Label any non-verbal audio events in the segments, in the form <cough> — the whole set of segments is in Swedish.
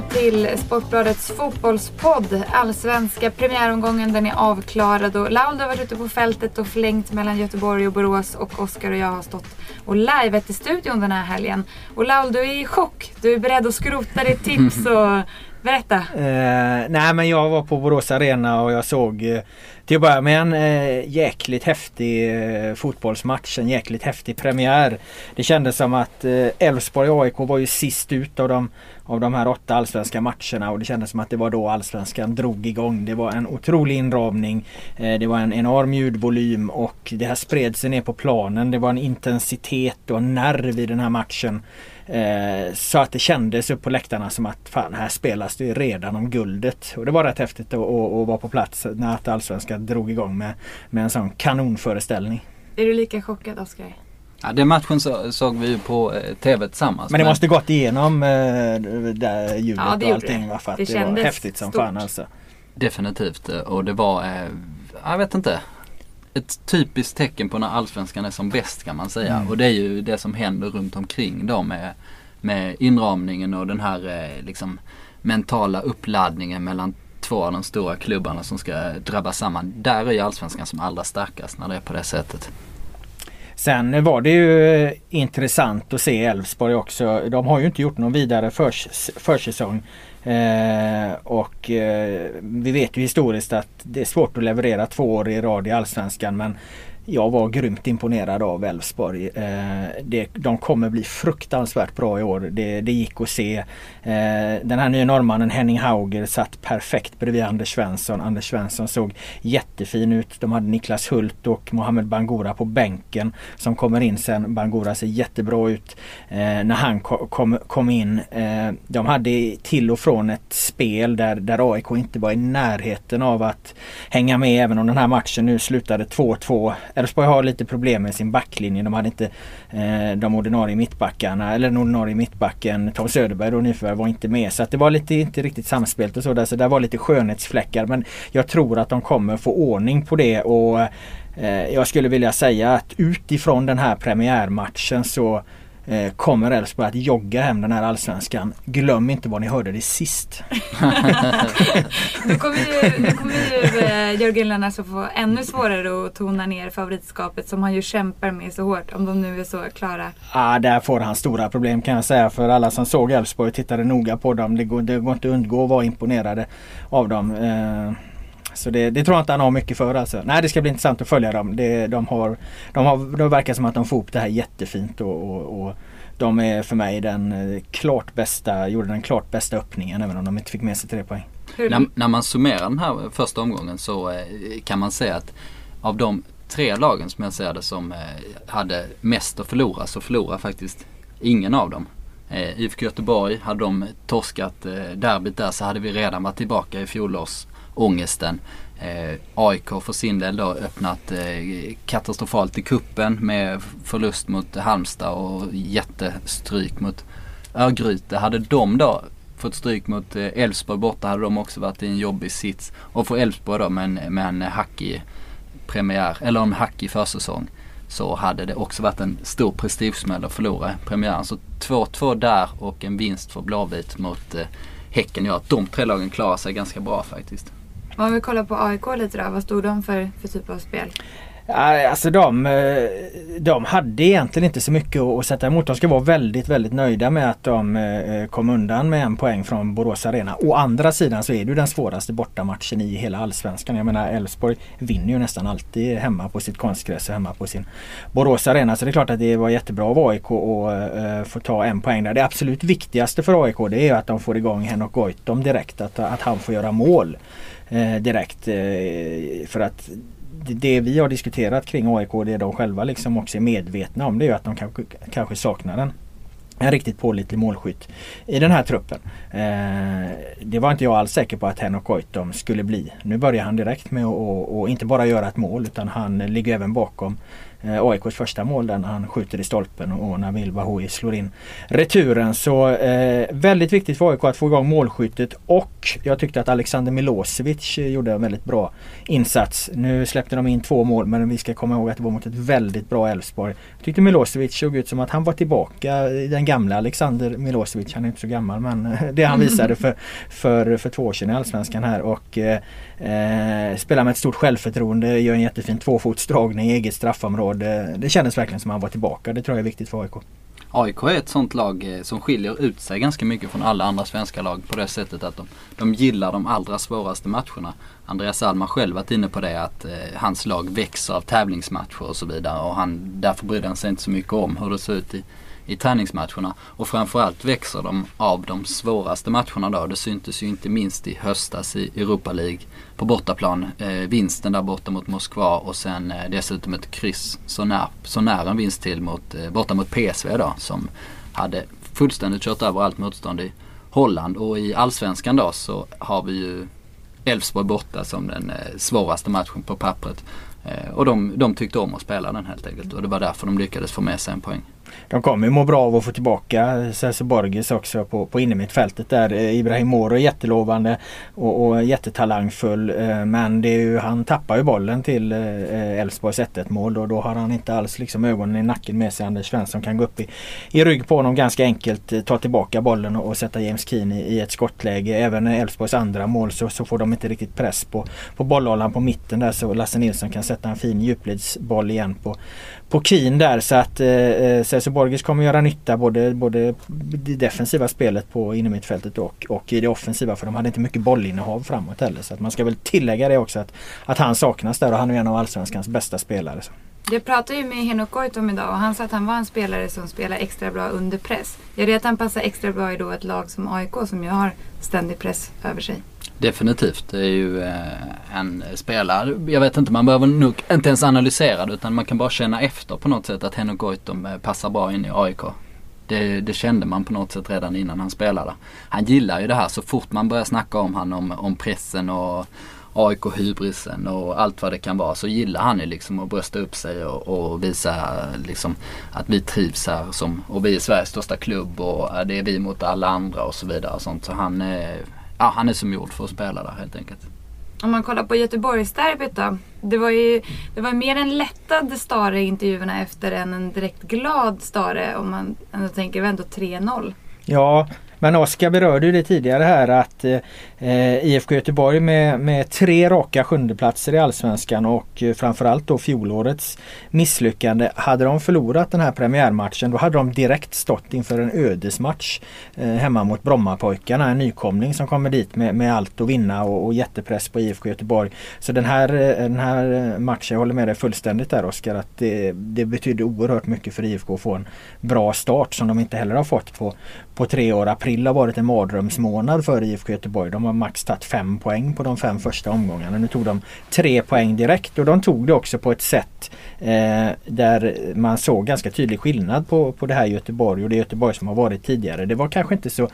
välkomna till Sportbladets fotbollspodd. Allsvenska premiäromgången den är avklarad och Laul har varit ute på fältet och flängt mellan Göteborg och Borås och Oskar och jag har stått och liveat i studion den här helgen. Och Laul, du är i chock. Du är beredd att skrota ditt tips <laughs> och berätta. Eh, nej men jag var på Borås Arena och jag såg eh, till att börja med en eh, jäkligt häftig eh, fotbollsmatch. En jäkligt häftig premiär. Det kändes som att eh, Elfsborg eh, och AIK var ju sist ut av de, av de här åtta allsvenska matcherna och det kändes som att det var då allsvenskan drog igång. Det var en otrolig inramning. Eh, det var en enorm ljudvolym och det här spred sig ner på planen. Det var en intensitet och en nerv i den här matchen. Eh, så att det kändes upp på läktarna som att fan här spelas det redan om guldet. Och det var rätt häftigt att, att, att vara på plats när att Allsvenskan drog igång med, med en sån kanonföreställning. Är du lika chockad Oskar? Ja, den matchen så, såg vi ju på eh, TV tillsammans. Men det men... måste gått igenom eh, det ljudet ja, det och allting det. för att det, det var häftigt som stort. fan alltså. Definitivt och det var, eh, jag vet inte ett typiskt tecken på när allsvenskan är som bäst kan man säga. Mm. Och det är ju det som händer runt omkring då med, med inramningen och den här eh, liksom mentala uppladdningen mellan två av de stora klubbarna som ska drabba samman. Där är ju allsvenskan som allra starkast när det är på det sättet. Sen var det ju intressant att se Elfsborg också. De har ju inte gjort någon vidare förs försäsong. Eh, och eh, vi vet ju historiskt att det är svårt att leverera två år i rad i Allsvenskan men jag var grymt imponerad av Elfsborg. Eh, de kommer bli fruktansvärt bra i år. Det, det gick att se. Eh, den här nya norrmannen Henning Hauger satt perfekt bredvid Anders Svensson. Anders Svensson såg jättefin ut. De hade Niklas Hult och Mohamed Bangura på bänken som kommer in sen. Bangura ser jättebra ut eh, när han kom, kom in. Eh, de hade till och från ett spel där, där AIK inte var i närheten av att hänga med även om den här matchen nu slutade 2-2. Elfsborg har lite problem med sin backlinje. De hade inte eh, de ordinarie mittbackarna eller den ordinarie mittbacken Tom Söderberg då nyförvärv var inte med. Så att det var lite, inte riktigt samspelt och så där. Så det var lite skönhetsfläckar. Men jag tror att de kommer få ordning på det och eh, jag skulle vilja säga att utifrån den här premiärmatchen så Eh, kommer Elfsborg att jogga hem den här allsvenskan. Glöm inte vad ni hörde det sist. <laughs> nu kommer ju, nu kommer ju eh, Jörgen Lennart att få ännu svårare att tona ner favoritskapet som han ju kämpar med så hårt om de nu är så klara. Ja, ah, där får han stora problem kan jag säga för alla som såg Elfsborg tittade noga på dem. Det går, det går inte att undgå att vara imponerade av dem. Eh, så det, det, tror jag inte han har mycket för alltså. Nej det ska bli intressant att följa dem. Det, de, har, de, har, de verkar som att de får upp det här jättefint och, och, och de är för mig den eh, klart bästa, gjorde den klart bästa öppningen även om de inte fick med sig tre poäng. När, när, man summerar den här första omgången så eh, kan man säga att av de tre lagen som jag ser det som eh, hade mest att förlora så förlorar faktiskt ingen av dem. Eh, IFK Göteborg, hade de torskat eh, derbyt där så hade vi redan varit tillbaka i fjolårs ångesten. Eh, AIK för sin del då öppnat eh, katastrofalt i kuppen med förlust mot Halmstad och jättestryk mot Örgryte. Hade de då fått stryk mot eh, Elfsborg eh, borta hade de också varit i en jobbig sits. Och för Elfsborg då med en, med en hackig premiär, eller en hackig försäsong så hade det också varit en stor prestigesmäll att förlora premiären. Så 2-2 där och en vinst för Blåvitt mot eh, Häcken gör att de tre lagen klarar sig ganska bra faktiskt. Om vi kollar på AIK lite då, vad stod de för, för typ av spel? Alltså de, eh, de hade egentligen inte så mycket att sätta emot. De ska vara väldigt, väldigt nöjda med att de eh, eh, kom undan med en poäng från Borås Arena. Å andra sidan så är det den svåraste bortamatchen i hela Allsvenskan. Jag menar Elfsborg vinner ju nästan alltid hemma på sitt konstgräs och hemma på sin Borås Arena. Så det är klart att det var jättebra av AIK att få ta en poäng där. Det absolut viktigaste för AIK det är att de får igång Henok Goitom direkt. Att, att han får göra mål direkt. För att det vi har diskuterat kring AIK, det de själva liksom också är medvetna om det är att de kanske, kanske saknar en, en riktigt pålitlig målskytt i den här truppen. Eh, det var inte jag alls säker på att Henok Goitom skulle bli. Nu börjar han direkt med att och, och inte bara göra ett mål utan han ligger även bakom eh, AIKs första mål där han skjuter i stolpen och Nabil Bahoui slår in returen. Så eh, väldigt viktigt för AIK att få igång målskyttet och jag tyckte att Alexander Milosevic gjorde en väldigt bra insats. Nu släppte de in två mål men vi ska komma ihåg att det var mot ett väldigt bra Elfsborg. Jag tyckte Milosevic såg ut som att han var tillbaka den gamla Alexander Milosevic. Han är inte så gammal men <laughs> det han visade för, för, för två år sedan i Allsvenskan här och eh, eh, spelar med ett stort självförtroende, gör en jättefin tvåfotsdragning i eget straffområde. Det kändes verkligen som att han var tillbaka. Det tror jag är viktigt för AIK. AIK är ett sånt lag eh, som skiljer ut sig ganska mycket från alla andra svenska lag på det sättet att de, de gillar de allra svåraste matcherna. Andreas Alm har själv varit inne på det att eh, hans lag växer av tävlingsmatcher och så vidare och han, därför bryr han sig inte så mycket om hur det ser ut i, i träningsmatcherna. Och framförallt växer de av de svåraste matcherna då. Det syntes ju inte minst i höstas i Europa League på bortaplan. Eh, vinsten där borta mot Moskva och sen eh, dessutom ett kryss så när, så när en vinst till mot, eh, borta mot PSV då som hade fullständigt kört över allt motstånd i Holland. Och i Allsvenskan då så har vi ju Elfsborg borta som den eh, svåraste matchen på pappret. Eh, och de, de tyckte om att spela den helt enkelt och det var därför de lyckades få med sig en poäng de kommer ju må bra av att få tillbaka Celso Borges också på, på innermittfältet där. Eh, Ibrahim Moro är jättelovande och, och jättetalangfull. Eh, men det är ju, han tappar ju bollen till eh, Elfsborgs 1-1 mål och då har han inte alls liksom ögonen i nacken med sig. Anders Svensson kan gå upp i, i rygg på honom ganska enkelt. Ta tillbaka bollen och, och sätta James Keane i, i ett skottläge. Även Elfsborgs andra mål så, så får de inte riktigt press på, på bollhållaren på mitten där så Lasse Nilsson kan sätta en fin djupledsboll igen på, på Keen där så att eh, eh Celso Borges kommer göra nytta både, både det defensiva spelet på innermittfältet och, och i det offensiva för de hade inte mycket bollinnehav framåt heller. Så att man ska väl tillägga det också att, att han saknas där och han är en av Allsvenskans bästa spelare. Så. Jag pratade ju med Henok Goitom idag och han sa att han var en spelare som spelar extra bra under press. Gör det att han passar extra bra i då ett lag som AIK som ju har ständig press över sig? Definitivt. Det är ju eh, en spelare, jag vet inte, man behöver nog inte ens analysera det utan man kan bara känna efter på något sätt att Henok Goitom eh, passar bra in i AIK. Det, det, kände man på något sätt redan innan han spelade. Han gillar ju det här så fort man börjar snacka om han om, om pressen och AIK-hybrisen och allt vad det kan vara så gillar han ju liksom att brösta upp sig och, och visa liksom att vi trivs här som, och vi är Sveriges största klubb och eh, det är vi mot alla andra och så vidare. Och sånt. Så han ja, han är som gjord för att spela där helt enkelt. Om man kollar på Göteborgsderbyt då. Det var ju det var mer en lättad Stare i intervjuerna efter än en direkt glad Stare om man ändå tänker ändå 3-0. Ja, men Oskar berörde ju det tidigare här att eh, IFK Göteborg med, med tre raka sjundeplatser i Allsvenskan och eh, framförallt då fjolårets misslyckande. Hade de förlorat den här premiärmatchen då hade de direkt stått inför en ödesmatch eh, hemma mot Brommapojkarna. En nykomling som kommer dit med, med allt att vinna och, och jättepress på IFK Göteborg. Så den här, eh, den här eh, matchen, jag håller med dig fullständigt där Oskar, att det, det betyder oerhört mycket för IFK att få en bra start som de inte heller har fått på, på tre år. April har varit en mardrömsmånad för IFK Göteborg. De har max tagit fem poäng på de fem första omgångarna. Nu tog de tre poäng direkt och de tog det också på ett sätt eh, där man såg ganska tydlig skillnad på, på det här Göteborg och det Göteborg som har varit tidigare. Det var kanske inte så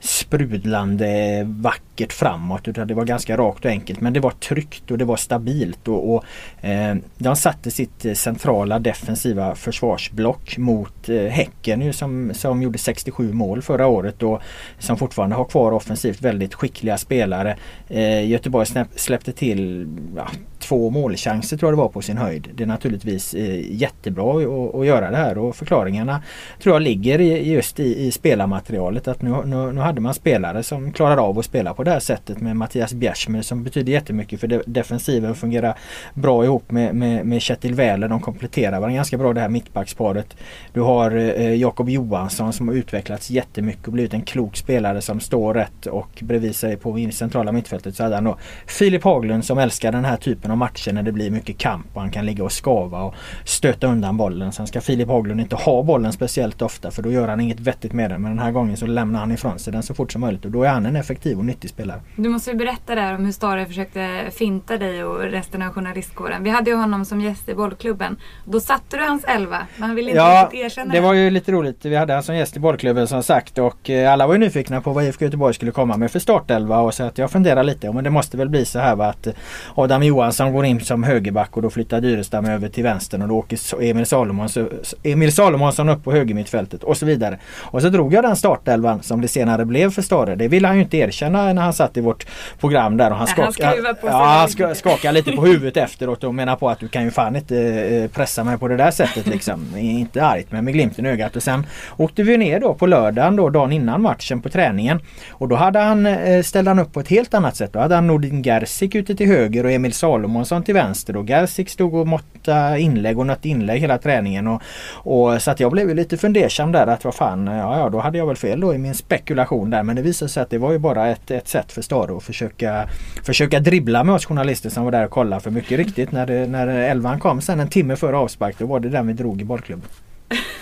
sprudlande vackert framåt utan det var ganska rakt och enkelt men det var tryggt och det var stabilt och, och eh, de satte sitt eh, centrala defensiva försvarsblock mot eh, Häcken ju, som, som gjorde 67 mål förra året och som fortfarande har kvar offensivt väldigt skickliga spelare. Eh, Göteborg släppte till ja, två målchanser tror jag det var på sin höjd. Det är naturligtvis eh, jättebra att, att göra det här och förklaringarna tror jag ligger i, just i, i spelarmaterialet. Att nu, nu, nu, hade man spelare som klarar av att spela på det här sättet med Mattias Bjärsmyr som betyder jättemycket för de, defensiven fungerar bra ihop med, med, med Kjetil Wähler. De kompletterar varandra ganska bra det här mittbacksparet. Du har eh, Jakob Johansson som har utvecklats jättemycket och blivit en klok spelare som står rätt och bredvid sig på centrala mittfältet så hade han då Filip Haglund som älskar den här typen av matcher när det blir mycket kamp och han kan ligga och skava och stöta undan bollen. Sen ska Filip Haglund inte ha bollen speciellt ofta för då gör han inget vettigt med den. Men den här gången så lämnar han ifrån sig den så fort som möjligt och då är han en effektiv och nyttig spelare. Du måste ju berätta där om hur Stare försökte finta dig och resten av journalistkåren. Vi hade ju honom som gäst i bollklubben. Då satte du hans elva men han ville inte ja, erkänna det. var ju lite roligt. Vi hade han som gäst i bollklubben som sagt och eh, alla var ju nyfikna på vad IFK Göteborg skulle komma med för startelva och så att jag funderar lite. Men det måste väl bli så här va, att Adam Johansson han går in som högerback och då flyttar Dyrestam över till vänster och då åker Emil Salomonsson, Emil Salomonsson upp på högermittfältet och så vidare. Och så drog jag den startelvan som det senare blev för Stare. Det ville han ju inte erkänna när han satt i vårt program där och han, skak, ja, han skakade lite på huvudet <laughs> efteråt och menar på att du kan ju fan inte eh, pressa mig på det där sättet liksom. inte argt men med glimten i ögat. Och sen åkte vi ner då på lördagen då dagen innan matchen på träningen. Och då hade han, eh, ställde han upp på ett helt annat sätt. Då hade han Nordin Gersik ute till höger och Emil Salomonsson till vänster. Och Gersik stod och måttade inlägg och något inlägg hela träningen. Och, och, så att jag blev lite fundersam där att vad fan, ja, ja då hade jag väl fel då i min spekulation där. Men det visade sig att det var ju bara ett, ett sätt för Stare att försöka, försöka dribbla med oss journalister som var där och kollade. För mycket riktigt när, det, när elvan kom sen en timme före avspark då var det den vi drog i bollklubben.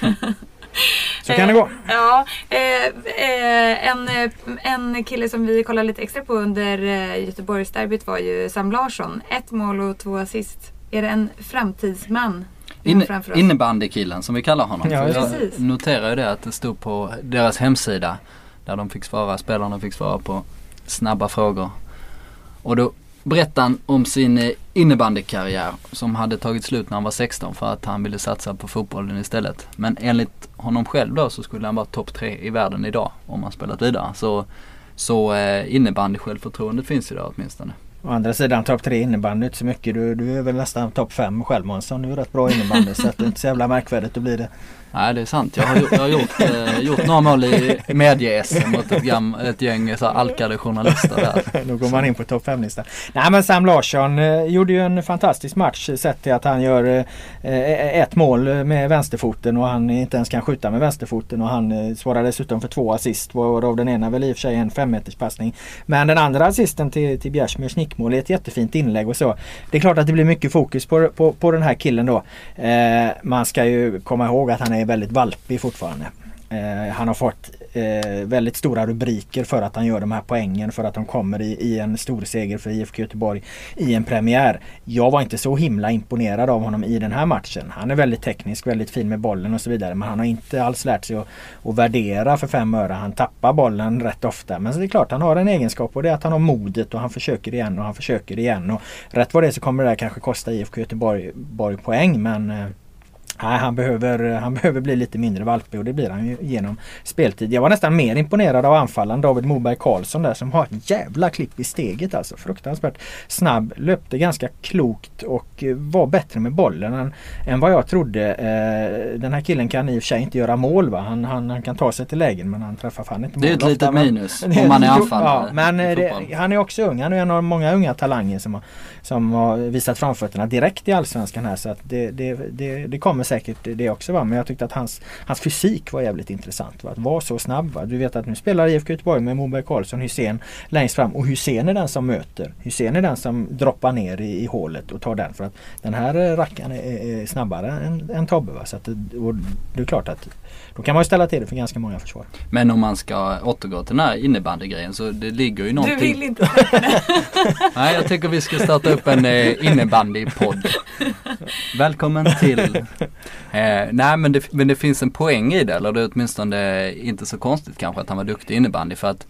<laughs> Så kan det gå. Ja, eh, eh, en, en kille som vi kollade lite extra på under eh, Göteborgsderbyt var ju Sam Larsson. Ett mål och två assist. Är det en framtidsman? In, innebandykillen som vi kallar honom. Ja, jag noterar ju det att det stod på deras hemsida där de fick svara, spelarna fick svara på snabba frågor. Och då berättade han om sin eh, innebandykarriär som hade tagit slut när han var 16 för att han ville satsa på fotbollen istället. Men enligt honom själv då så skulle han vara topp tre i världen idag om han spelat vidare. Så, så eh, innebandy självförtroendet finns ju där åtminstone. Å andra sidan topp tre innebandy inte så mycket. Du, du är väl nästan topp fem själv Månsson. Du är rätt bra innebandy så det är inte så jävla märkvärdigt då blir det. Nej det är sant. Jag har, jag har gjort, eh, gjort några mål i medie-SM mot ett, gam, ett gäng så alkade journalister där. <laughs> Då går man in på topp 5-listan. Nej men Sam Larsson eh, gjorde ju en fantastisk match sett till att han gör eh, ett mål med vänsterfoten och han inte ens kan skjuta med vänsterfoten och han eh, svarar dessutom för två assist varav den ena väl i och för sig en femmeterspassning. Men den andra assisten till, till Bjärsmyrs nickmål i ett jättefint inlägg och så. Det är klart att det blir mycket fokus på, på, på den här killen då. Eh, man ska ju komma ihåg att han är väldigt valpig fortfarande. Eh, han har fått eh, väldigt stora rubriker för att han gör de här poängen för att de kommer i, i en stor seger för IFK Göteborg i en premiär. Jag var inte så himla imponerad av honom i den här matchen. Han är väldigt teknisk, väldigt fin med bollen och så vidare men han har inte alls lärt sig att, att värdera för fem öre. Han tappar bollen rätt ofta men så det är klart han har en egenskap och det är att han har modet och han försöker igen och han försöker igen. Och rätt vad det är så kommer det där kanske kosta IFK Göteborg poäng men eh, Nej, han behöver, han behöver bli lite mindre valpig och det blir han ju genom speltid. Jag var nästan mer imponerad av anfallaren David Moberg Karlsson där som har ett jävla klipp i steget alltså. Fruktansvärt snabb, löpte ganska klokt och var bättre med bollen än, än vad jag trodde. Eh, den här killen kan i och för sig inte göra mål va. Han, han, han kan ta sig till lägen men han träffar fan inte mål. Det är ett litet minus <laughs> om man är anfallare. Ja, men det, han är också ung. Han är en av många unga talanger som har, som har visat framfötterna direkt i Allsvenskan här så att det, det, det, det kommer säkert det också va. Men jag tyckte att hans, hans fysik var jävligt intressant. Va? Att vara så snabb. Va? Du vet att nu spelar IFK Göteborg med Moberg Karlsson, Hussein längst fram. Och Hussein är den som möter. Hussein är den som droppar ner i, i hålet och tar den. För att den här rackaren är, är snabbare än, än Tobbe. Va? Så att det, och det är klart att då kan man ju ställa till det för ganska många försvar. Men om man ska återgå till den här innebandygrejen så det ligger ju någonting. Du vill inte <laughs> Nej jag tycker vi ska starta upp en eh, innebandypodd. <laughs> Välkommen till. Eh, nej men det, men det finns en poäng i det eller det är åtminstone inte så konstigt kanske att han var duktig i innebandy för att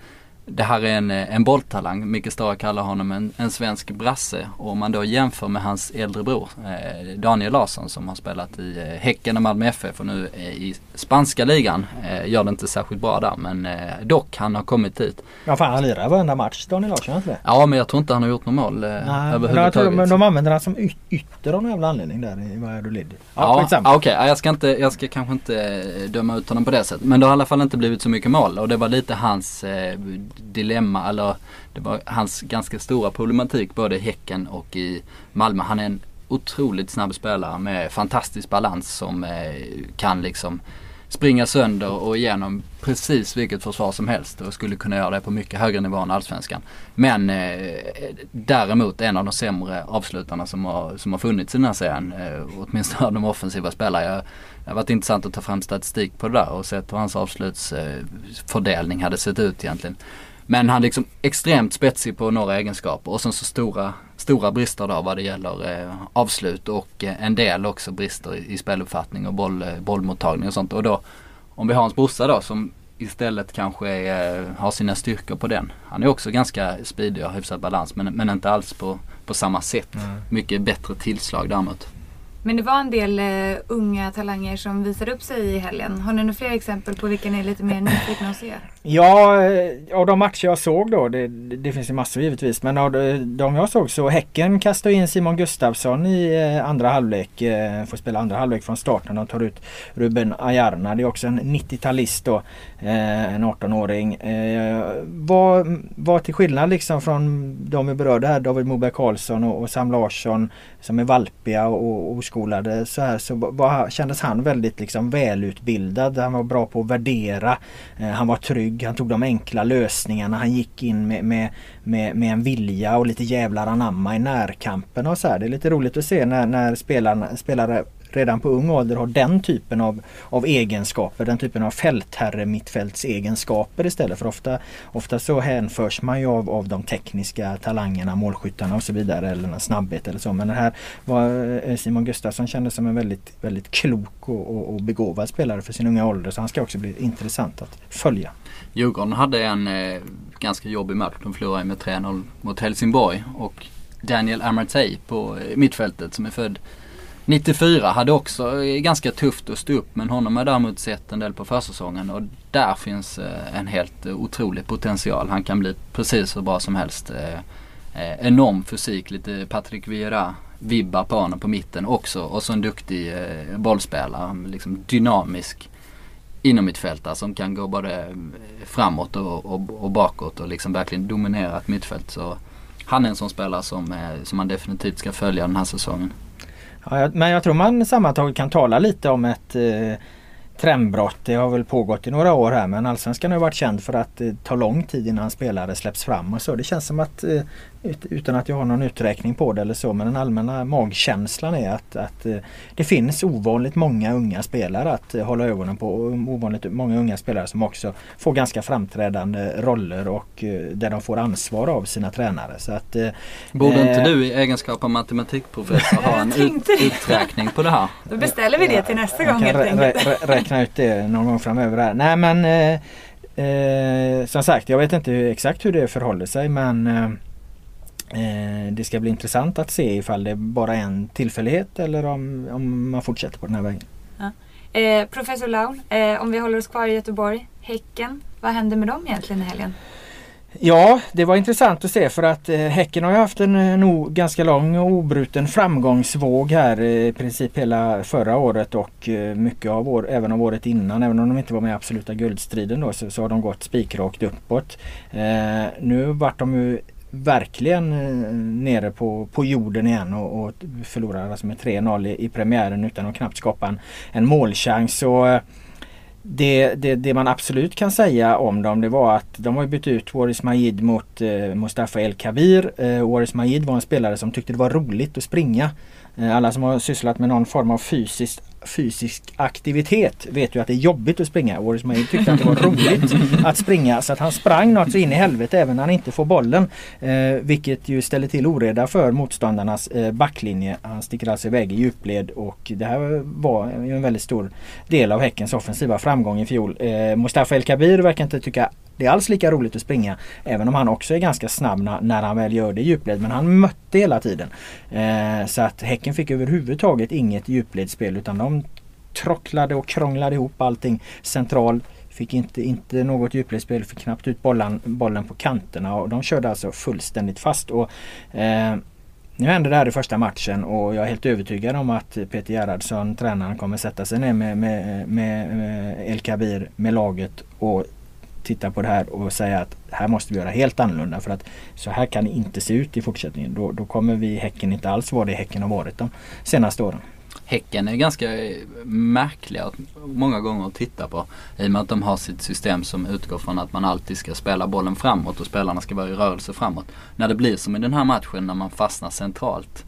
det här är en, en bolltalang. Micke Stara kallar honom en, en svensk brasse. Och om man då jämför med hans äldre bror eh, Daniel Larsson som har spelat i eh, Häcken och Malmö FF och nu eh, i spanska ligan. Eh, gör det inte särskilt bra där men eh, dock han har kommit dit. Ja fan han lirar varenda match Daniel Larsson inte? Ja men jag tror inte han har gjort något mål eh, Nej, överhuvudtaget. Men de använder han som yt ytter av någon jävla anledning där i Valladolid. Ja, ja okej okay. jag ska inte, jag ska kanske inte eh, döma ut honom på det sättet. Men det har i alla fall inte blivit så mycket mål och det var lite hans eh, dilemma eller det var hans ganska stora problematik både i Häcken och i Malmö. Han är en otroligt snabb spelare med fantastisk balans som eh, kan liksom springa sönder och igenom precis vilket försvar som helst och skulle kunna göra det på mycket högre nivå än allsvenskan. Men eh, däremot en av de sämre avslutarna som har, som har funnits i den här serien. Eh, åtminstone av de offensiva spelarna. Jag, det har varit intressant att ta fram statistik på det där och sett hur hans avslutsfördelning eh, hade sett ut egentligen. Men han är liksom extremt spetsig på några egenskaper och sen så stora, stora brister då vad det gäller eh, avslut och eh, en del också brister i, i speluppfattning och boll, eh, bollmottagning och sånt. Och då om vi har hans brorsa då som istället kanske är, har sina styrkor på den. Han är också ganska speedig och har hyfsad balans men, men inte alls på, på samma sätt. Mm. Mycket bättre tillslag däremot. Men det var en del uh, unga talanger som visade upp sig i helgen. Har ni några fler exempel på vilka ni är lite mer nyfikna att se? Ja, eh, av de matcher jag såg då, det, det finns ju massor givetvis, men av de jag såg så Häcken kastar in Simon Gustafsson i eh, andra halvlek. Får spela andra halvlek från starten De tar ut Ruben Ajarna. Det är också en 90-talist då, en 18-åring. Var, var till skillnad liksom från de vi berörde här, David Moberg Karlsson och, och Sam Larsson som är valpiga och högskolade så här så var, kändes han väldigt liksom välutbildad. Han var bra på att värdera. Eh, han var trygg. Han tog de enkla lösningarna. Han gick in med, med, med, med en vilja och lite jävlar anamma i närkampen och så här. Det är lite roligt att se när, när spelarna, spelare redan på ung ålder har den typen av, av egenskaper, den typen av fältherre mittfältsegenskaper istället. För ofta, ofta så hänförs man ju av, av de tekniska talangerna, målskyttarna och så vidare eller snabbhet eller så. Men den här var eh, Simon Gustafsson kändes som en väldigt, väldigt klok och, och, och begåvad spelare för sin unga ålder så han ska också bli intressant att följa. Djurgården hade en eh, ganska jobbig match. De förlorade med 3-0 mot Helsingborg och Daniel Amartey på eh, mittfältet som är född 94 hade också eh, ganska tufft att stå upp men honom har jag däremot sett en del på försäsongen och där finns eh, en helt eh, otrolig potential. Han kan bli precis så bra som helst. Enorm fysik, lite Patrick Vieira vibbar på honom på mitten också och så en duktig bollspelare. Liksom dynamisk inomhittfältare som kan gå både framåt och, och, och bakåt och liksom verkligen dominera ett mittfält. Så han är en sån spelare som, som man definitivt ska följa den här säsongen. Ja, men jag tror man sammantaget kan tala lite om ett eh, trendbrott. Det har väl pågått i några år här men Allsvenskan har varit känd för att eh, ta lång tid innan spelare släpps fram och så. Det känns som att eh, utan att jag har någon uträkning på det eller så men den allmänna magkänslan är att, att eh, det finns ovanligt många unga spelare att eh, hålla ögonen på och ovanligt många unga spelare som också får ganska framträdande roller och eh, där de får ansvar av sina tränare. Så att, Borde inte du i egenskap av matematikprofessor ha en ut, uträkning på det här? Då beställer vi det till nästa gång helt enkelt. räkna ut det någon gång framöver. Här. Nej men eh, som sagt jag vet inte exakt hur det förhåller sig men eh, Eh, det ska bli intressant att se ifall det bara är en tillfällighet eller om, om man fortsätter på den här vägen. Ja. Eh, professor Laul, eh, om vi håller oss kvar i Göteborg, Häcken, vad händer med dem egentligen i helgen? Ja, det var intressant att se för att eh, Häcken har ju haft en eh, nog ganska lång och obruten framgångsvåg här i princip hela förra året och eh, mycket av år, även av året innan. Även om de inte var med i absoluta guldstriden då så, så har de gått spikrakt uppåt. Eh, nu vart de ju verkligen eh, nere på, på jorden igen och, och förlorar alltså med 3-0 i, i premiären utan att knappt skapa en, en målchans. Så, eh, det, det, det, man absolut kan säga om dem det var att de har bytt ut Waris Majid mot eh, Mustafa El Kabir. Eh, Waris Majid var en spelare som tyckte det var roligt att springa. Eh, alla som har sysslat med någon form av fysiskt fysisk aktivitet vet ju att det är jobbigt att springa. Waris Majid tyckte att det var roligt <laughs> att springa så att han sprang något så in i helvete även när han inte får bollen. Eh, vilket ju ställer till oreda för motståndarnas eh, backlinje. Han sticker alltså iväg i djupled och det här var ju en väldigt stor del av Häckens offensiva framgång i fjol. Eh, Mustafa El Kabir verkar inte tycka det är alls lika roligt att springa. Även om han också är ganska snabb när, när han väl gör det i djupled. Men han mötte hela tiden. Eh, så att Häcken fick överhuvudtaget inget djupledsspel utan de trocklade och krånglade ihop allting central. Fick inte, inte något djupledsspel, fick knappt ut bollen, bollen på kanterna och de körde alltså fullständigt fast. Och, eh, nu hände det här i första matchen och jag är helt övertygad om att Peter Gerhardsson, tränaren, kommer sätta sig ner med, med, med, med El Kabir, med laget och titta på det här och säga att här måste vi göra helt annorlunda för att så här kan det inte se ut i fortsättningen. Då, då kommer vi Häcken inte alls vara det Häcken har varit de senaste åren. Häcken är ganska eh, märkliga många gånger att titta på. I och med att de har sitt system som utgår från att man alltid ska spela bollen framåt och spelarna ska vara i rörelse framåt. När det blir som i den här matchen när man fastnar centralt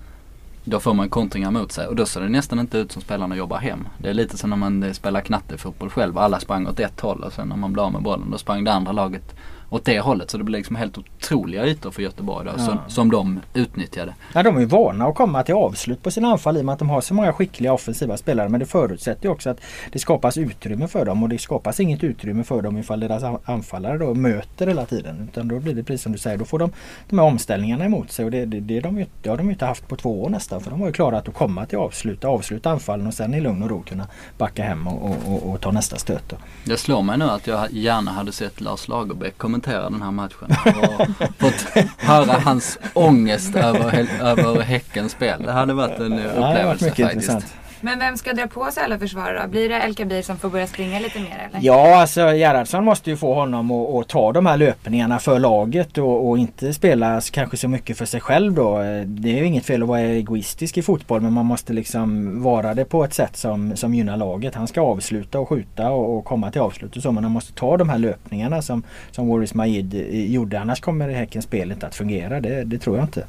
då får man kontringar mot sig och då ser det nästan inte ut som spelarna jobbar hem. Det är lite som när man spelar knattefotboll själv. Alla sprang åt ett håll och sen när man blev av med bollen då sprang det andra laget åt det hållet. Så det blir liksom helt otroliga ytor för Göteborg då, Ja. som, som de utnyttjade. Ja, de är ju vana att komma till avslut på sina anfall i och med att de har så många skickliga offensiva spelare. Men det förutsätter ju också att det skapas utrymme för dem och det skapas inget utrymme för dem ifall deras an- anfallare då möter hela tiden. Utan då blir det precis som du säger, då får de de här omställningarna emot sig och det, det, det, de, ju- det har de ju inte haft på två år nästan. För de har ju klarat att komma till avslut, avsluta anfallen och sen i lugn och ro kunna backa hem och, och, och, och ta nästa stöt. Då. Det slår mig nu att jag gärna hade sett Lars Lagerbäck kommentera den här matchen. Och fått höra hans ångest över, över Häckens spel. Det hade varit en eh, Ja, det varit upplevelse mycket faktiskt. intressant. Men vem ska dra på sig alla försvarare då? Blir det El Kabir som får börja springa lite mer eller? Ja, alltså Gerhardsson måste ju få honom att, att ta de här löpningarna för laget och, och inte spela kanske så mycket för sig själv då. Det är ju inget fel att vara egoistisk i fotboll men man måste liksom vara det på ett sätt som, som gynnar laget. Han ska avsluta och skjuta och, och komma till avslut och så men han måste ta de här löpningarna som, som Waris Majid eh, gjorde. Annars kommer Häckens spel inte att fungera. Det, det tror jag inte.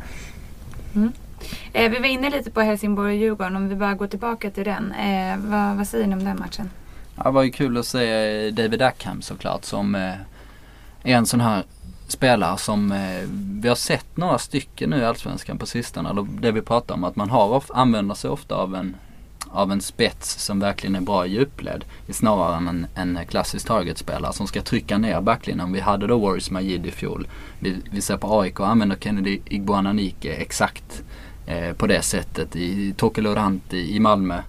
Eh, vi var inne lite på Helsingborg och Djurgården. Om vi bara går tillbaka till den. Eh, vad, vad säger ni om den matchen? Ja, det var ju kul att se eh, David Ackham såklart som eh, är en sån här spelare som eh, vi har sett några stycken nu i Allsvenskan på sistone. Eller det vi pratar om att man har of, använder sig ofta av en, av en spets som verkligen är bra i djupled. Snarare än en, en klassisk targetspelare som ska trycka ner backlinjen. Vi hade då Warriors Majid i fjol. Vi, vi ser på AIK använder Kennedy Igboananike exakt eh, på det sättet. I Toke i, Malmö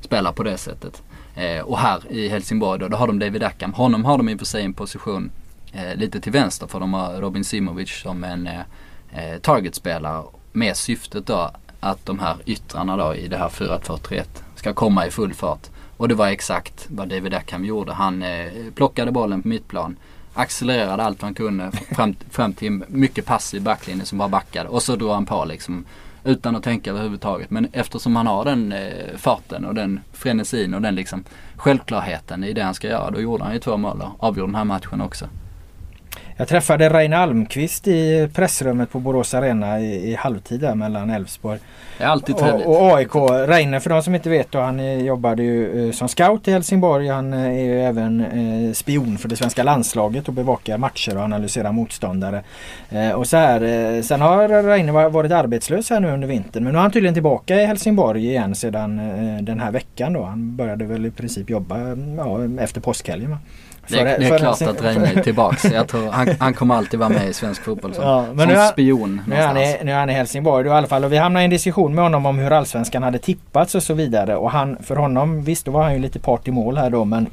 spelar på det sättet. Eh, och här i Helsingborg då, då har de David Ackham. Honom har de i och för sig en position eh, lite till vänster för de har Robin Simovic som en eh, eh, targetspelare med syftet då att de här yttrarna då i det här 4-2-3-1 ska komma i full fart. Och det var exakt vad David Ackham gjorde. Han eh, plockade bollen på mittplan, accelererade allt han kunde fram, fram till en mycket passiv backlinje som bara backade och så drog han på liksom utan att tänka överhuvudtaget. Men eftersom han har den eh, farten och den frenesin och den liksom självklarheten i det han ska göra. Då gjorde han ju två mål och avgjorde den här matchen också. Jag träffade Reine Almqvist i pressrummet på Borås Arena i, i halvtid där mellan Elfsborg Det är alltid trevligt. Och, och AIK, Reine för de som inte vet då, han jobbade ju eh, som scout i Helsingborg. Han eh, är ju även eh, spion för det svenska landslaget och bevakar matcher och analyserar motståndare. Eh, och så här, eh, sen har Reine va- varit arbetslös här nu under vintern men nu är han tydligen tillbaka i Helsingborg igen sedan den här veckan då. Han började väl i princip jobba ja, efter påskhelgen. va? Det det är klart att Reine är tillbaks. Jag tror han, han kommer alltid vara med i svensk fotboll som, Ja, men som nu spion Nu är, han i, nu är han i Helsingborg då i alla fall och vi hamnade i en diskussion med honom om hur allsvenskan hade tippats och så vidare. Och han, för honom, visst då var han ju lite part i mål här då men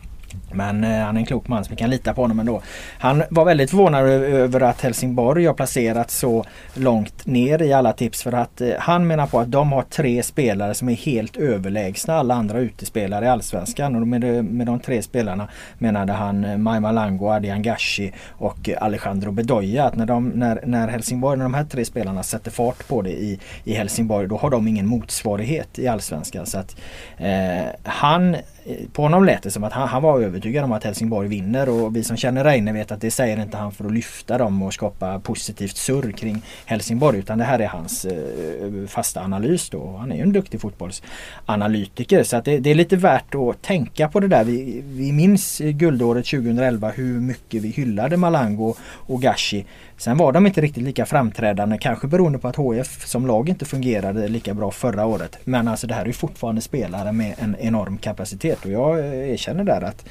men eh, han är en klok man så vi kan lita på honom ändå. Han var väldigt förvånad över att Helsingborg har placerat så långt ner i alla tips för att eh, han menar på att de har tre spelare som är helt överlägsna alla andra utespelare i Allsvenskan. Och med, de- med de tre spelarna menade han eh, Maima Lango, Adian Gashi och eh, Alejandro Bedoya. Att när, de, när, när Helsingborg, när de här tre spelarna sätter fart på det i, i Helsingborg då har de ingen motsvarighet i Allsvenskan. Så att eh, han Eh, på honom lät det som att han, han var övertygad om att Helsingborg vinner och vi som känner Reine vet att det säger inte han för att lyfta dem och skapa positivt surr kring Helsingborg utan det här är hans eh, fasta analys då. Han är ju en duktig fotbollsanalytiker så att det, det är lite värt att tänka på det där. Vi, vi minns guldåret 2011 hur mycket vi hyllade Malango och Gashi. Sen var de inte riktigt lika framträdande kanske beroende på att HF som lag inte fungerade lika bra förra året. Men alltså det här är ju fortfarande spelare med en enorm kapacitet och jag eh, erkänner där att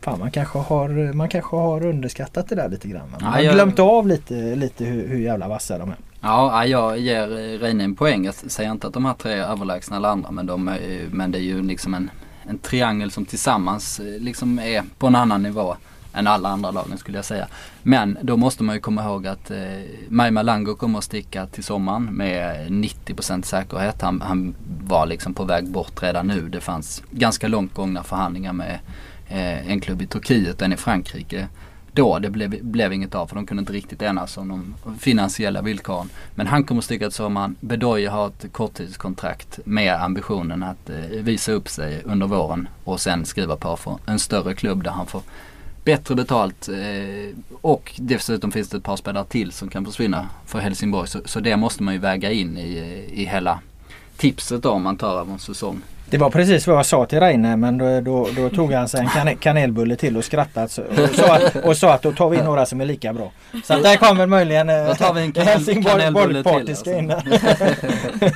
Fan, man, kanske har, man kanske har underskattat det där lite grann. Man Ja, har jag- glömt av lite, lite hur, hur jävla vassa de är. Ja, jag ger Reine en poäng. Jag säger inte att de här tre är överlägsna alla andra men, de är, men det är ju liksom en, en triangel som tillsammans eh, liksom är på en annan nivå än alla andra lagen skulle jag säga. Men då måste man ju komma ihåg att eh, Maj Malango kommer att sticka till sommaren med 90% säkerhet. Han, han var liksom på väg bort redan nu. Det fanns ganska långt gångna förhandlingar med eh, en klubb i Turkiet, en i Frankrike då. Det blev, blev inget av för de kunde inte riktigt enas om de finansiella villkoren. Men han kommer att sticka till sommaren. Bedoye har ett korttidskontrakt med ambitionen att eh, visa upp sig under våren och sen skriva på för en större klubb där han får bättre betalt eh, och dessutom finns det ett par spelare till som kan försvinna för Helsingborg. Så, så det måste man ju väga in i, i hela tipset då om man tar över en säsong. Det var precis vad jag sa till Reine men då, då, då tog han sig en kan kanelbulle till och skrattade och, sa att, och sa att då tar vi in några som är lika bra. Så att där kommer möjligen eh, Då tar vi en kanel- Helsingborg kanelbulle till, bollpartiska alltså.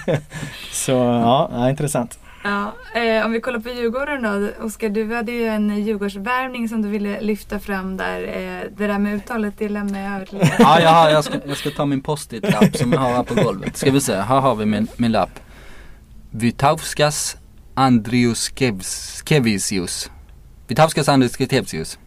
in. <laughs> så ja, ja, intressant. Ja, eh, om vi kollar på Djurgården då. Oskar, du hade ju en Djurgårdsvärvning som du ville lyfta fram där. Eh, det där med uttalet, det lämnar jag över till dig. Ja, jag, har, jag, ska, jag ska ta min post-it-lapp som jag har här på golvet. Ska vi se, här har vi min, min lapp. Vitauskas Andriuskevicius. Vitauskas Andriuskevicius.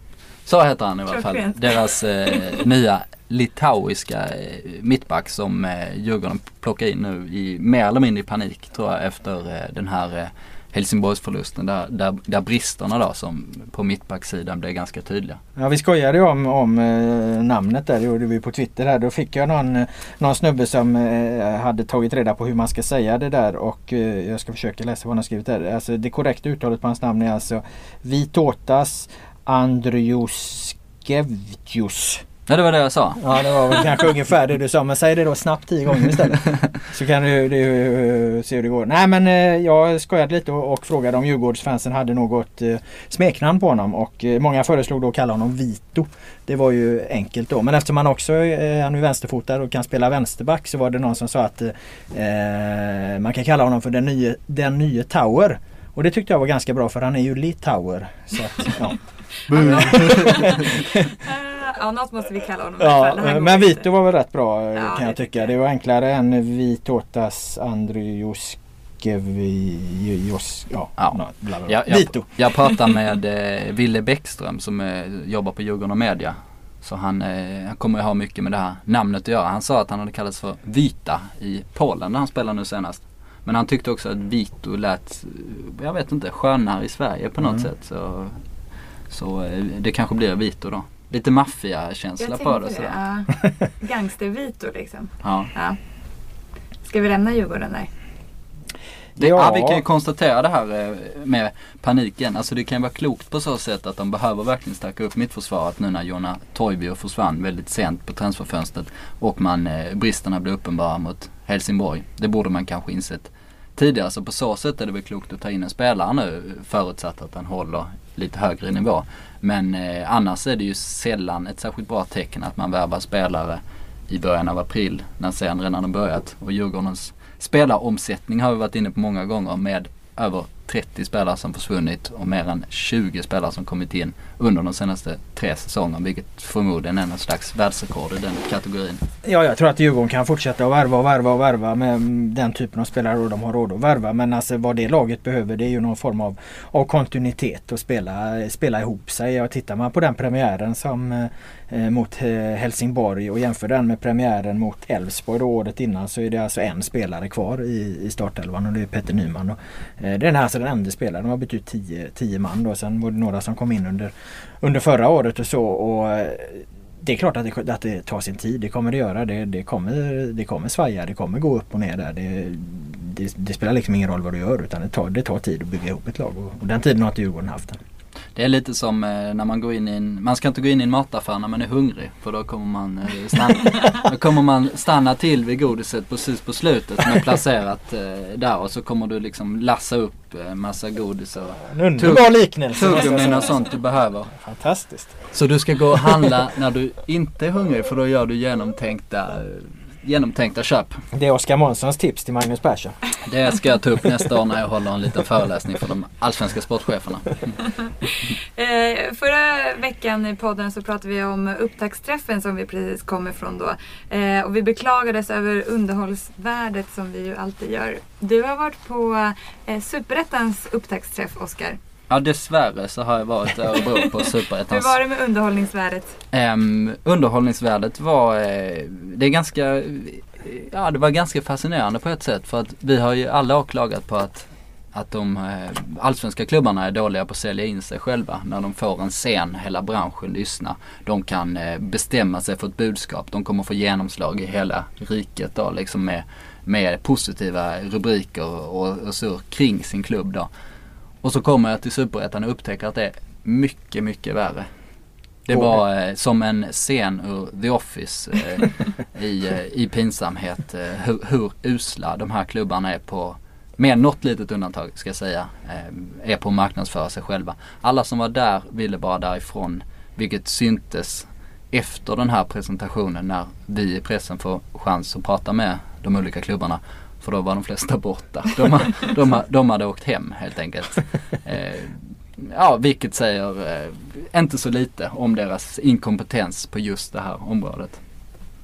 Så heter han i alla fall. Deras eh, nya litauiska eh, mittback som eh, Djurgården plockar in nu i mer eller mindre i panik tror jag efter eh, den här Helsingborgsförlusten där, där, där bristerna då som på mittbacksidan blev ganska tydliga. Ja, vi skojade ju om, om eh, namnet där, det gjorde vi på Twitter där. Då fick jag någon, någon snubbe som eh, hade tagit reda på hur man ska säga det där och eh, jag ska försöka läsa vad han har skrivit där. Alltså det korrekta uttalet på hans namn är alltså Vitotas Andriuskevicius. Ja det var det jag sa. Ja det var väl kanske ungefär det du sa men säg det då snabbt tio gånger istället. <laughs> Så kan du, du se hur det går. Nej men eh, jag skojade lite och, och frågade om Djurgårdsfansen hade något eh, smeknamn på honom och eh, många föreslog då att kalla honom Vito. Det var ju enkelt då men eftersom han också eh, han är vänsterfotad och kan spela vänsterback så var det någon som sa att eh, man kan kalla honom för den nye, den nye Tower. Och det tyckte jag var ganska bra för han är ju Litauer. Så att, ja. <laughs> <laughs> Eh, ja, något måste vi kalla honom Ja, går men inte. Vito var väl rätt bra eh, Ja, kan jag tycka. Det var enklare än Vitotas Andriuskevicius. Ja, Ja. bla bla. Jag, jag, Vito. jag pratar med <laughs> eh, Ville Bäckström som eh, jobbar på Djurgården och Media. Så han, eh, han kommer ju ha mycket med det här namnet att göra. Han sa att han hade kallats för Vita i Polen när han spelade nu senast. Men han tyckte också att Vito lät, eh, jag vet inte, skönare i Sverige på något Mm. sätt. Så, så eh, det kanske blir Vito då. Lite maffia-känsla på det. tänkte Sådär. det. Ja. <laughs> Gangster-Vito liksom. Ja. Ja. Ska vi lämna Djurgården där? Det, Ja. ja. vi kan ju konstatera det här eh, med paniken. Alltså det kan ju vara klokt på så sätt att de behöver verkligen stärka upp mittförsvaret nu när Jonna Toivio försvann väldigt sent på transferfönstret och man, eh, bristerna blev uppenbara mot Helsingborg. Det borde man kanske insett tidigare. Så på så sätt är det väl klokt att ta in en spelare nu förutsatt att han håller lite högre nivå. Men eh, annars är det ju sällan ett särskilt bra tecken att man värvar spelare i början av april när serien redan har börjat. Och Djurgårdens spelaromsättning har vi varit inne på många gånger med över 30 spelare som försvunnit och mer än 20 spelare som kommit in under de senaste tre säsongerna. Vilket förmodligen är någon slags världsrekord i den kategorin. Ja, jag tror att Djurgården kan fortsätta att värva och värva och värva med den typen av spelare och de har råd att värva. Men alltså vad det laget behöver det är ju någon form av, av kontinuitet och spela, spela ihop sig. Och tittar man på den premiären som eh, mot eh, Helsingborg och jämför den med premiären mot Elfsborg då året innan så är det alltså en spelare kvar i, i startelvan och det är Petter Nyman. Och, eh, det är alltså den enda spelaren. De har bytt ut 10 man då. Sen var det några som kom in under, under förra året och så. Och, eh, det är klart att det, att det tar sin tid. Det kommer det göra. Det, det, kommer, det kommer svaja. Det kommer gå upp och ner där. Det, det, det spelar liksom ingen roll vad du gör utan det tar, det tar tid att bygga ihop ett lag. Och, och den tiden har inte Djurgården haft än. Det är lite som eh, när man går in i en, man ska inte gå in i en mataffär när man är hungrig för då kommer man, eh, stanna, <laughs> då kommer man stanna till vid godiset precis på slutet som är placerat eh, där och så kommer du liksom lassa upp massa godis och underbar liknelse. tuggummin och sånt du behöver. Fantastiskt. Så du ska gå och handla när du inte är hungrig för då gör du genomtänkta, genomtänkta köp. Det är Oskar Månssons tips till Magnus Persson. Det ska jag ta upp nästa år när jag håller en liten föreläsning för de allsvenska sportcheferna. <laughs> Eh, förra veckan i podden så pratade vi om upptaktsträffen som vi precis kom ifrån då. Eh, och vi beklagades över underhållsvärdet som vi ju alltid gör. Du har varit på eh, Superettans upptaktsträff, Oskar. Ja dessvärre så har jag varit i Örebro på <laughs> Hur Superettans var det med underhållningsvärdet? Um, underhållningsvärdet var, eh, det är ganska, ja det var ganska fascinerande på ett sätt för att vi har ju alla klagat på att att de eh, allsvenska klubbarna är dåliga på att sälja in sig själva. När de får en scen, hela branschen lyssnar. De kan eh, bestämma sig för ett budskap. De kommer få genomslag i hela riket då liksom med, med positiva rubriker och, och så kring sin klubb då. Och så kommer jag till Superettan och upptäcker att det är mycket, mycket värre. Det var eh, som en scen ur The Office eh, i, eh, i pinsamhet. Eh, hur, hur usla de här klubbarna är på med något litet undantag ska jag säga, eh, är på att marknadsföra sig själva. Alla som var där ville bara därifrån, vilket syntes efter den här presentationen när vi i pressen får chans att prata med de olika klubbarna. För då var de flesta borta. De, de, de hade åkt hem helt enkelt. Eh, ja, vilket säger eh, inte så lite om deras inkompetens på just det här området.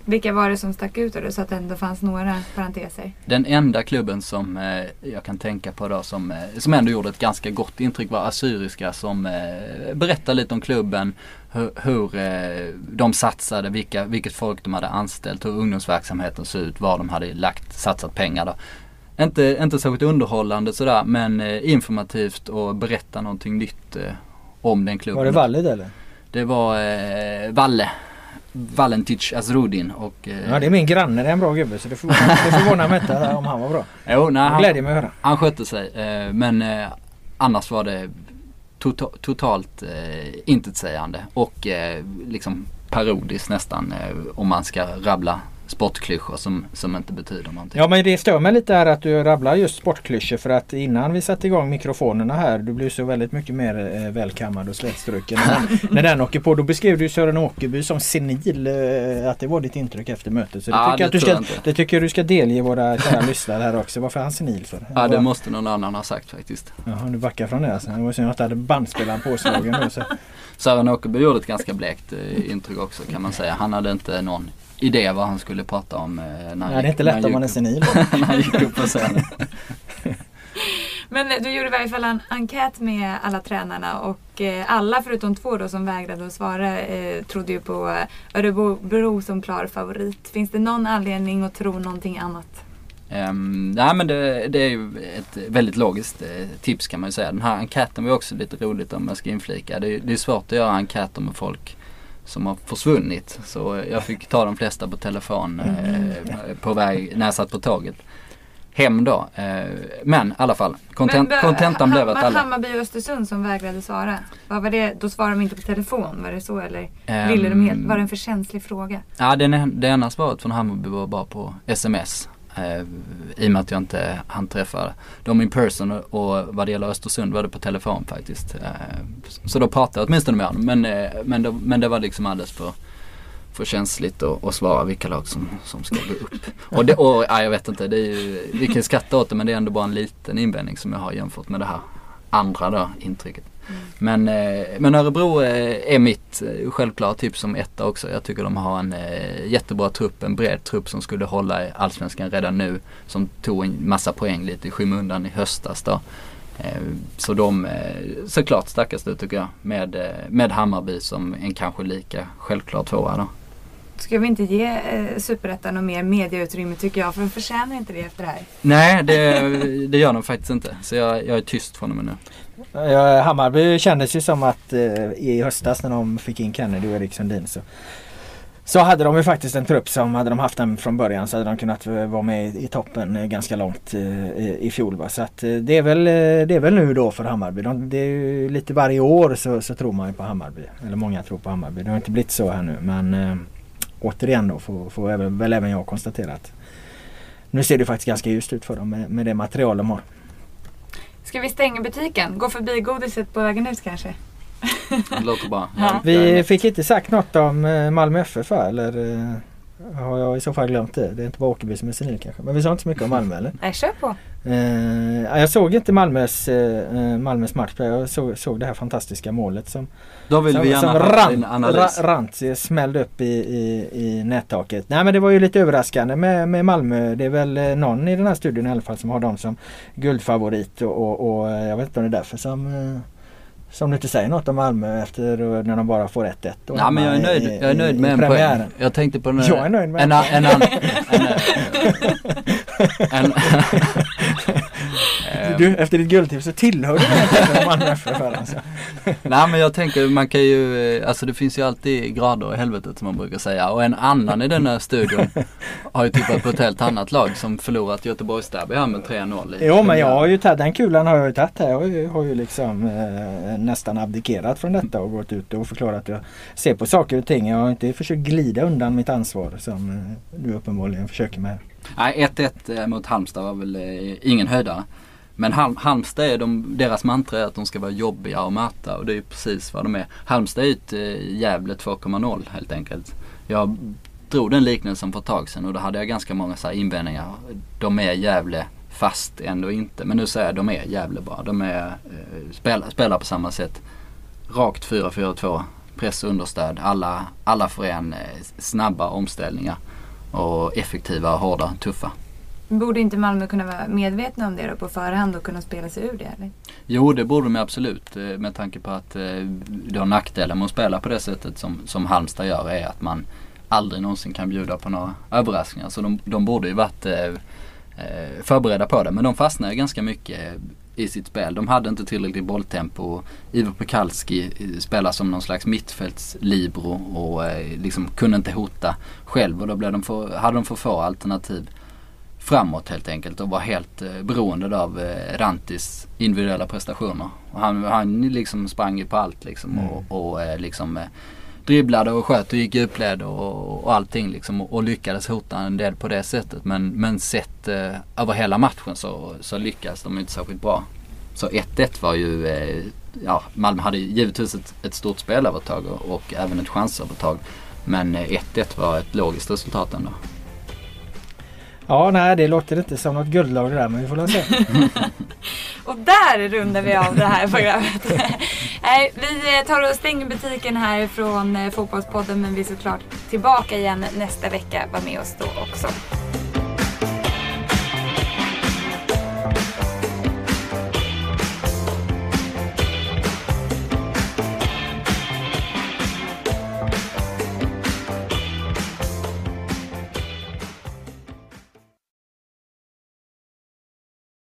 Vilka var det som stack ut då så att det ändå fanns några parenteser? Den enda klubben som eh, jag kan tänka på då som, eh, som ändå gjorde ett ganska gott intryck var Assyriska som eh, berättar lite om klubben, hur, hur eh, de satsade, vilka, vilket folk de hade anställt, hur ungdomsverksamheten såg ut, var de hade lagt, satsat pengar då. Inte, inte särskilt underhållande sådär men eh, informativt och berätta någonting nytt eh, om den klubben. Var det Valid eller? Det var eh, Valle. Valentic Azrudin och... Eh, Ja det är min granne, det är en bra gubbe så det förvånar, det förvånar mig inte om han var bra. jo, nej, han, glädjer mig att höra. han skötte sig. Eh, men eh, annars var det tota, totalt eh, intetsägande och eh, liksom parodiskt nästan eh, om man ska rabbla sportklyschor som, som inte betyder någonting. Ja men det stör mig lite här att du rabblar just sportklyschor för att innan vi satte igång mikrofonerna här du blir så väldigt mycket mer eh, välkammad och slätstruken. när, <laughs> när den åker på då beskrev du Sören Åkerby som senil. Eh, att det var ditt intryck efter mötet. Så det, Ja, tycker, det du ska, det tycker du ska delge våra kära lyssnare här också. Varför är han senil för? Ja det Vad- måste någon annan ha sagt faktiskt. Jaha, du backar från det alltså. Det var synd att du hade bandspelaren påslagen då. Så. Sören Åkerby gjorde ett ganska blekt eh, intryck också kan man säga. Han hade inte någon idé vad han skulle prata om. Eh, när Nej, det är gick- inte lätt om man är senil. <laughs> när han gick upp på scenen. Men eh, du gjorde i varje fall en enkät med alla tränarna och eh, alla förutom två då som vägrade att svara eh, trodde ju på Örebro som klar favorit. Finns det någon anledning att tro någonting annat? Um, nej men det, det är ju ett väldigt logiskt eh, tips kan man ju säga. Den här enkäten var också lite roligt om jag ska inflika. Det, är- det är svårt att göra enkäter med folk som har försvunnit. Så jag fick ta de flesta på telefon eh, på väg när jag satt på tåget. Hem då. Eh, men i alla fall, kontent, Men, eh, kontentan blev att alla... Hammarby och Östersund som vägrade svara. Vad var det? Då svarade de inte på telefon, var det så eller? Ehm, Ville de helt, var det en för känslig fråga? Ja, den, det ena svaret från Hammarby var bara på sms. Eh, I och med att jag inte hann träffa dem in person och, vad det gäller Östersund var det på telefon faktiskt. Eh, så då pratade jag åtminstone med honom men, eh, men, det, men det var liksom alldeles för, för känsligt att, svara vilka lag som, som ska gå upp. Och, det, och ja, jag vet inte, det är ju, vi kan skratta åt det men det är ändå bara en liten invändning som jag har jämfört med det här andra då, intrycket. Men, eh, men Örebro eh, är mitt eh, självklara tips som etta också. Jag tycker de har en jättebra trupp, en bred trupp som skulle hålla Allsvenskan redan nu. Som tog en massa poäng lite i skymundan i höstas då. Så de såklart starkast ut tycker jag. Med, med Hammarby som en kanske lika självklar tvåa då. Ska vi inte ge eh, Superettan något mer medieutrymme tycker jag, för de förtjänar inte det efter det här. Nej det, <laughs> det gör de faktiskt inte. Så jag, jag är tyst från och med nu. Ja, Hammarby kändes ju som att eh, i höstas när de fick in Kennedy och Erik Sundin så, så hade de ju faktiskt en trupp som hade de haft den från början så hade de kunnat vara med i, toppen eh, ganska långt eh, i, i fjol. Va? Så att, eh, det, är väl, eh, det är väl nu då för Hammarby. De, det är ju lite varje år så, så tror man ju på Hammarby. Eller många tror på Hammarby. Det har inte blivit så här nu men eh, återigen då får, får även, väl även jag konstatera att nu ser det faktiskt ganska ljust ut för dem med, med det material de har. Ska vi stänga butiken? Gå förbi godiset på vägen ut kanske? Det låter bra. <laughs> Ja. Vi fick inte sagt något om eh, Malmö FF eller eh, har jag i så fall glömt det? Det är inte bara Åkerby som är senil kanske. Men vi sa inte så mycket om Malmö eller? <laughs> Nej, kör på. Eh, ja, jag såg inte Malmös, eh, Malmös match. Jag såg, såg det här fantastiska målet som, Då vill som, vi gärna som Rant, analys. Ra- Rantzi smällde upp i, i, i nättaket. Nej men det var ju lite överraskande med, med Malmö. Det är väl eh, någon i den här studion i alla fall som har dem som guldfavorit och, och, och eh, jag vet inte om det är därför som eh, som du inte säger något om Malmö efter när de bara får 1-1. då Ja men jag är nöjd, i- jag är nöjd med i en premiären. poäng. Jag tänkte på den Jag är nöjd med en, en <laughs> en, en, en, en, en, Du, efter ditt guldtips så tillhör du Malmö FF alltså. <laughs> Nej men jag tänker man kan ju, eh, alltså det finns ju alltid grader i helvetet som man brukar säga och en annan i den här studion <laughs> har ju tippat på ett helt annat lag som förlorat Göteborgsderby här med 3-0 i Jo men jag har ju tagit, den kulan har jag ju tagit här. Jag har ju, har ju liksom eh, nästan abdikerat från detta och gått ut och förklarat hur jag ser på saker och ting. Jag har inte försökt glida undan mitt ansvar som eh, du uppenbarligen försöker med. Nej 1-1 eh, mot Halmstad var väl eh, ingen höjdare. Men Halm, Halmstad är de, deras mantra är att de ska vara jobbiga att möta och det är ju precis vad de är. Halmstad är ett eh, Gävle 2.0 helt enkelt. Jag drog den liknelsen för ett tag sedan och då hade jag ganska många så invändningar. De är Gävle fast ändå inte. Men nu säger jag de är Gävle bara. De är, eh, spelar, spelar på samma sätt. Rakt 4-4-2, press och understöd. Alla, alla får en eh, snabba omställningar. Och effektiva, hårda, tuffa. Borde inte Malmö kunna vara medvetna om det då på förhand och kunna spela sig ur det? Eller? Jo, det borde de absolut. Eh, med tanke på att eh, då nackdelen med att spela på det sättet som, som Halmstad gör är att man aldrig någonsin kan bjuda på några överraskningar. Så de, de borde ju varit eh, förberedda på det. Men de fastnade ganska mycket i sitt spel. De hade inte tillräckligt bolltempo. Ivo Pekalski spelar som någon slags mittfältslibero och eh, liksom kunde inte hota själv och då blev de för, hade de för få alternativ framåt helt enkelt och var helt eh, beroende av eh, Rantis individuella prestationer. Och han, han liksom sprang ju på allt liksom mm. och, och eh, liksom eh, dribblade och sköt och gick i djupled och, och allting liksom och, och, lyckades hota en del på det sättet. Men, men sett eh, över hela matchen så, så lyckades de inte särskilt bra. Så 1-1 var ju, eh, ja Malmö hade givetvis ett, ett stort spelövertag och, och även ett chansövertag. Men eh, 1-1 var ett logiskt resultat ändå. Ja, nej det låter inte som något guldlag det där men vi får väl se. <laughs> och där rundar vi av det här programmet. <laughs> nej, vi eh, tar och stänger butiken här från eh, Fotbollspodden men vi är såklart tillbaka igen nästa vecka. Var med oss då också.